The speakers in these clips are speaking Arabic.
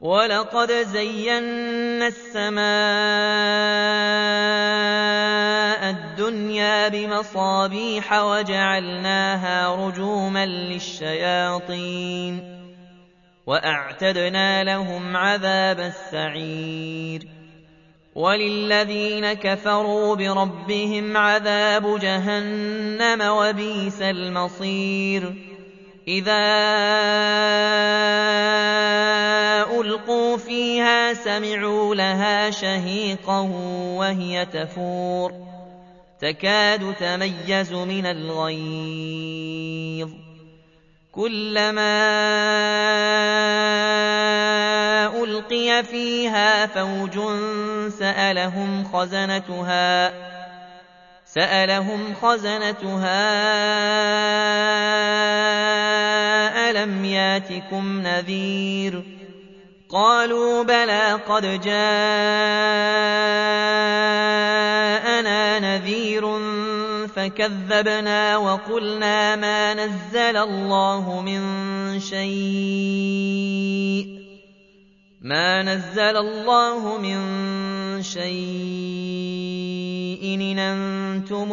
ولقد زينا السماء الدنيا بمصابيح وجعلناها رجوما للشياطين واعتدنا لهم عذاب السعير وللذين كفروا بربهم عذاب جهنم وبئس المصير إذا ألقوا فيها سمعوا لها شهيقا وهي تفور. تكاد تميز من الغيظ. كلما ألقي فيها فوج سألهم خزنتها سألهم خزنتها ألم ياتكم نذير قالوا بلى قد جاءنا نذير فكذبنا وقلنا ما نزل الله من شيء ما نزل الله من شيء إن أنتم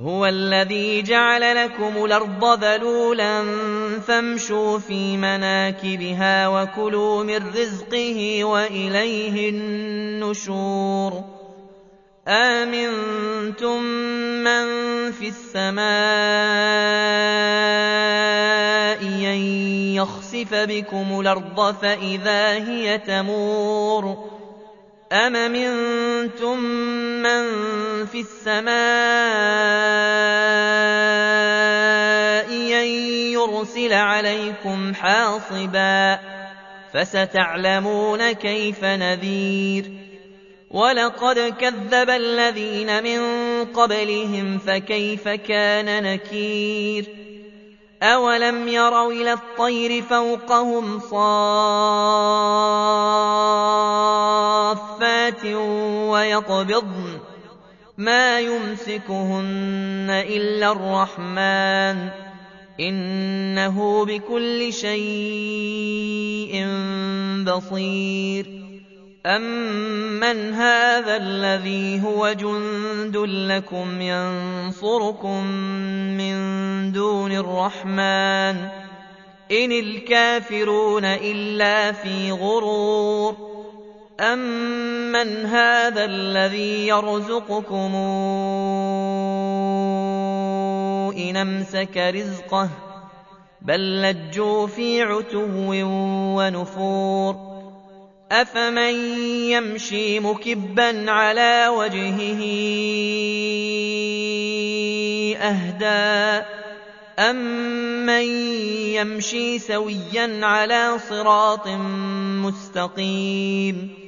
هو الذي جعل لكم الأرض ذلولا فامشوا في مناكبها وكلوا من رزقه وإليه النشور. آمنتم من في السماء أن يخسف بكم الأرض فإذا هي تمور. أم منتم من في السماء أن يرسل عليكم حاصبا فستعلمون كيف نذير ولقد كذب الذين من قبلهم فكيف كان نكير أولم يروا إلى الطير فوقهم صافات ويقبضن ما يمسكهن إلا الرحمن إنه بكل شيء بصير. أَمَّنْ هَٰذَا الَّذِي هُوَ جُندٌ لَّكُمْ يَنصُرُكُم مِّن دُونِ الرَّحْمَٰنِ ۚ إِنِ الْكَافِرُونَ إِلَّا فِي غُرُورٍ أَمَّنْ هَٰذَا الَّذِي يَرْزُقُكُمْ إِنْ أَمْسَكَ رِزْقَهُ ۚ بَل لَّجُّوا فِي عُتُوٍّ وَنُفُورٍ أفمن يمشي مكبا على وجهه أهدى أمن يمشي سويا على صراط مستقيم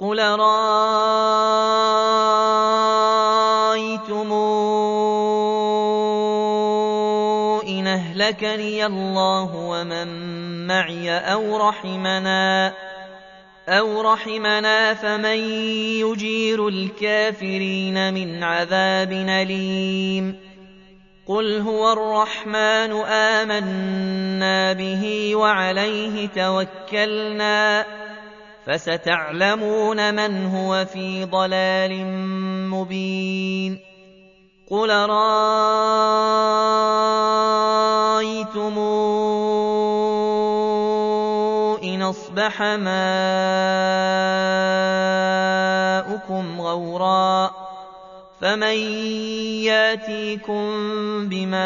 قل رأيتم إن أهلكني الله ومن معي أو رحمنا أو رحمنا فمن يجير الكافرين من عذاب أليم قل هو الرحمن آمنا به وعليه توكلنا فستعلمون من هو في ضلال مبين قل رأيتم إن أصبح ماؤكم غورا فمن ياتيكم بماء